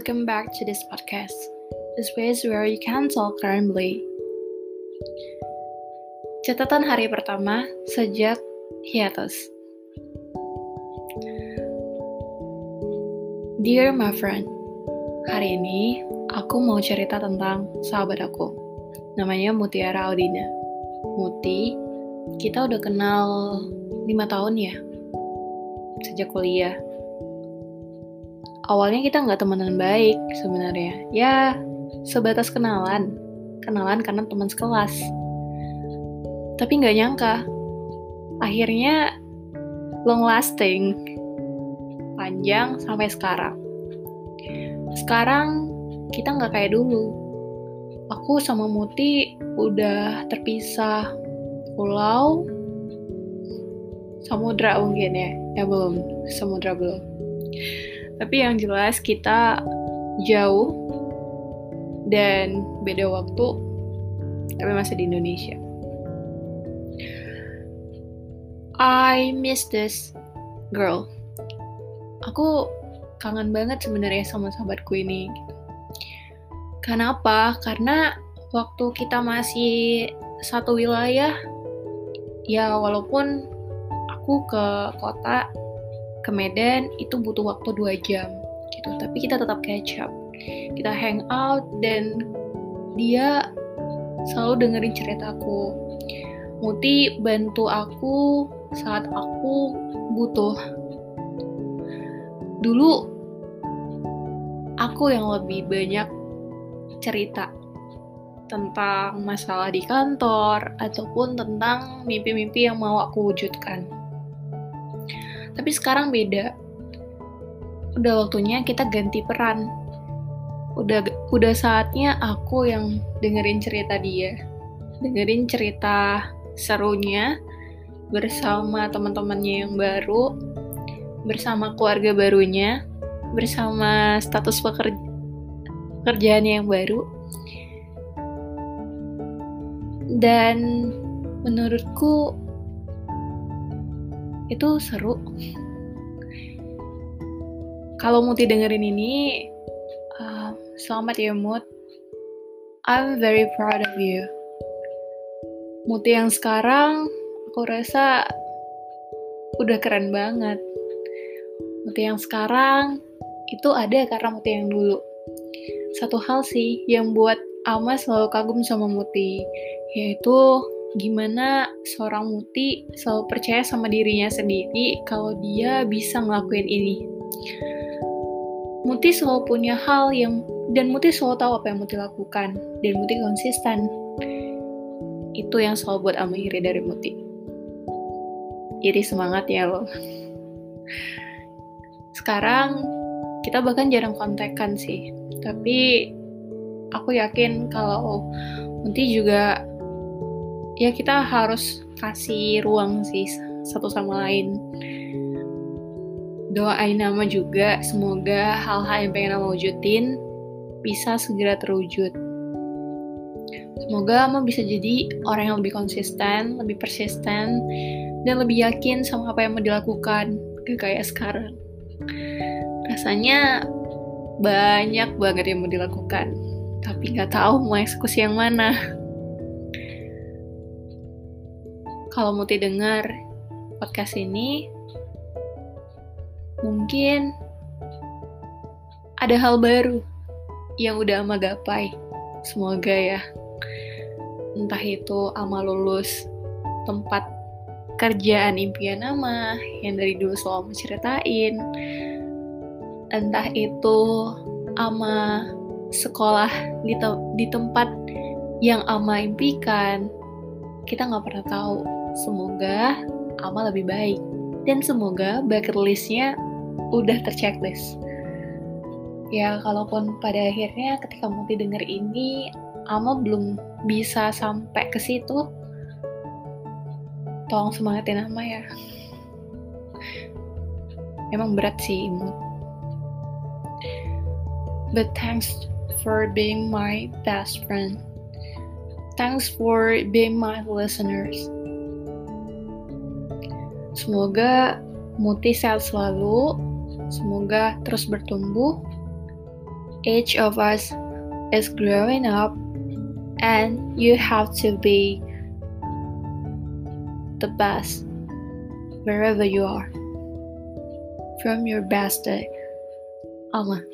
welcome back to this podcast, the space where you can talk currently. Catatan hari pertama sejak hiatus. Dear my friend, hari ini aku mau cerita tentang sahabat aku. Namanya Mutiara Audina. Muti, kita udah kenal 5 tahun ya, sejak kuliah awalnya kita nggak temenan baik sebenarnya. Ya, sebatas kenalan. Kenalan karena teman sekelas. Tapi nggak nyangka, akhirnya long lasting. Panjang sampai sekarang. Sekarang kita nggak kayak dulu. Aku sama Muti udah terpisah pulau samudra mungkin ya ya belum samudra belum tapi yang jelas kita jauh dan beda waktu, tapi masih di Indonesia. I miss this girl. Aku kangen banget sebenarnya sama sahabatku ini. Kenapa? Karena waktu kita masih satu wilayah, ya walaupun aku ke kota ke Medan itu butuh waktu dua jam gitu. Tapi kita tetap catch up. Kita hang out dan dia selalu dengerin ceritaku Muti bantu aku saat aku butuh. Dulu aku yang lebih banyak cerita tentang masalah di kantor ataupun tentang mimpi-mimpi yang mau aku wujudkan tapi sekarang beda. Udah waktunya kita ganti peran. Udah udah saatnya aku yang dengerin cerita dia. Dengerin cerita serunya bersama teman-temannya yang baru, bersama keluarga barunya, bersama status pekerja pekerjaannya yang baru. Dan menurutku itu seru. Kalau Muti dengerin ini uh, selamat ya Mut. I'm very proud of you. Muti yang sekarang aku rasa udah keren banget. Muti yang sekarang itu ada karena Muti yang dulu. Satu hal sih yang buat Ama selalu kagum sama Muti yaitu gimana seorang Muti selalu percaya sama dirinya sendiri kalau dia bisa ngelakuin ini. Muti selalu punya hal yang dan Muti selalu tahu apa yang Muti lakukan dan Muti konsisten. Itu yang selalu buat Ama iri dari Muti. Iri semangat ya lo. Sekarang kita bahkan jarang kontekan sih, tapi aku yakin kalau Muti juga ya kita harus kasih ruang sih satu sama lain. Doain nama juga semoga hal-hal yang pengen nama wujudin bisa segera terwujud. Semoga Ama bisa jadi orang yang lebih konsisten lebih persisten dan lebih yakin sama apa yang mau dilakukan gak kayak sekarang. Rasanya banyak banget yang mau dilakukan tapi nggak tahu mau eksekusi yang mana kalau Muti dengar podcast ini, mungkin ada hal baru yang udah Ama gapai. Semoga ya. Entah itu Ama lulus tempat kerjaan impian Ama yang dari dulu selalu menceritain. Entah itu Ama sekolah di, te di tempat yang Ama impikan. Kita nggak pernah tahu Semoga Ama lebih baik. Dan semoga bucket listnya udah terchecklist. Ya, kalaupun pada akhirnya ketika Muti denger ini, Ama belum bisa sampai ke situ, tolong semangatin Ama ya. Emang berat sih, Imut. But thanks for being my best friend. Thanks for being my listeners. Semoga Muti sehat selalu, semoga terus bertumbuh, each of us is growing up, and you have to be the best wherever you are. From your best day, Alma.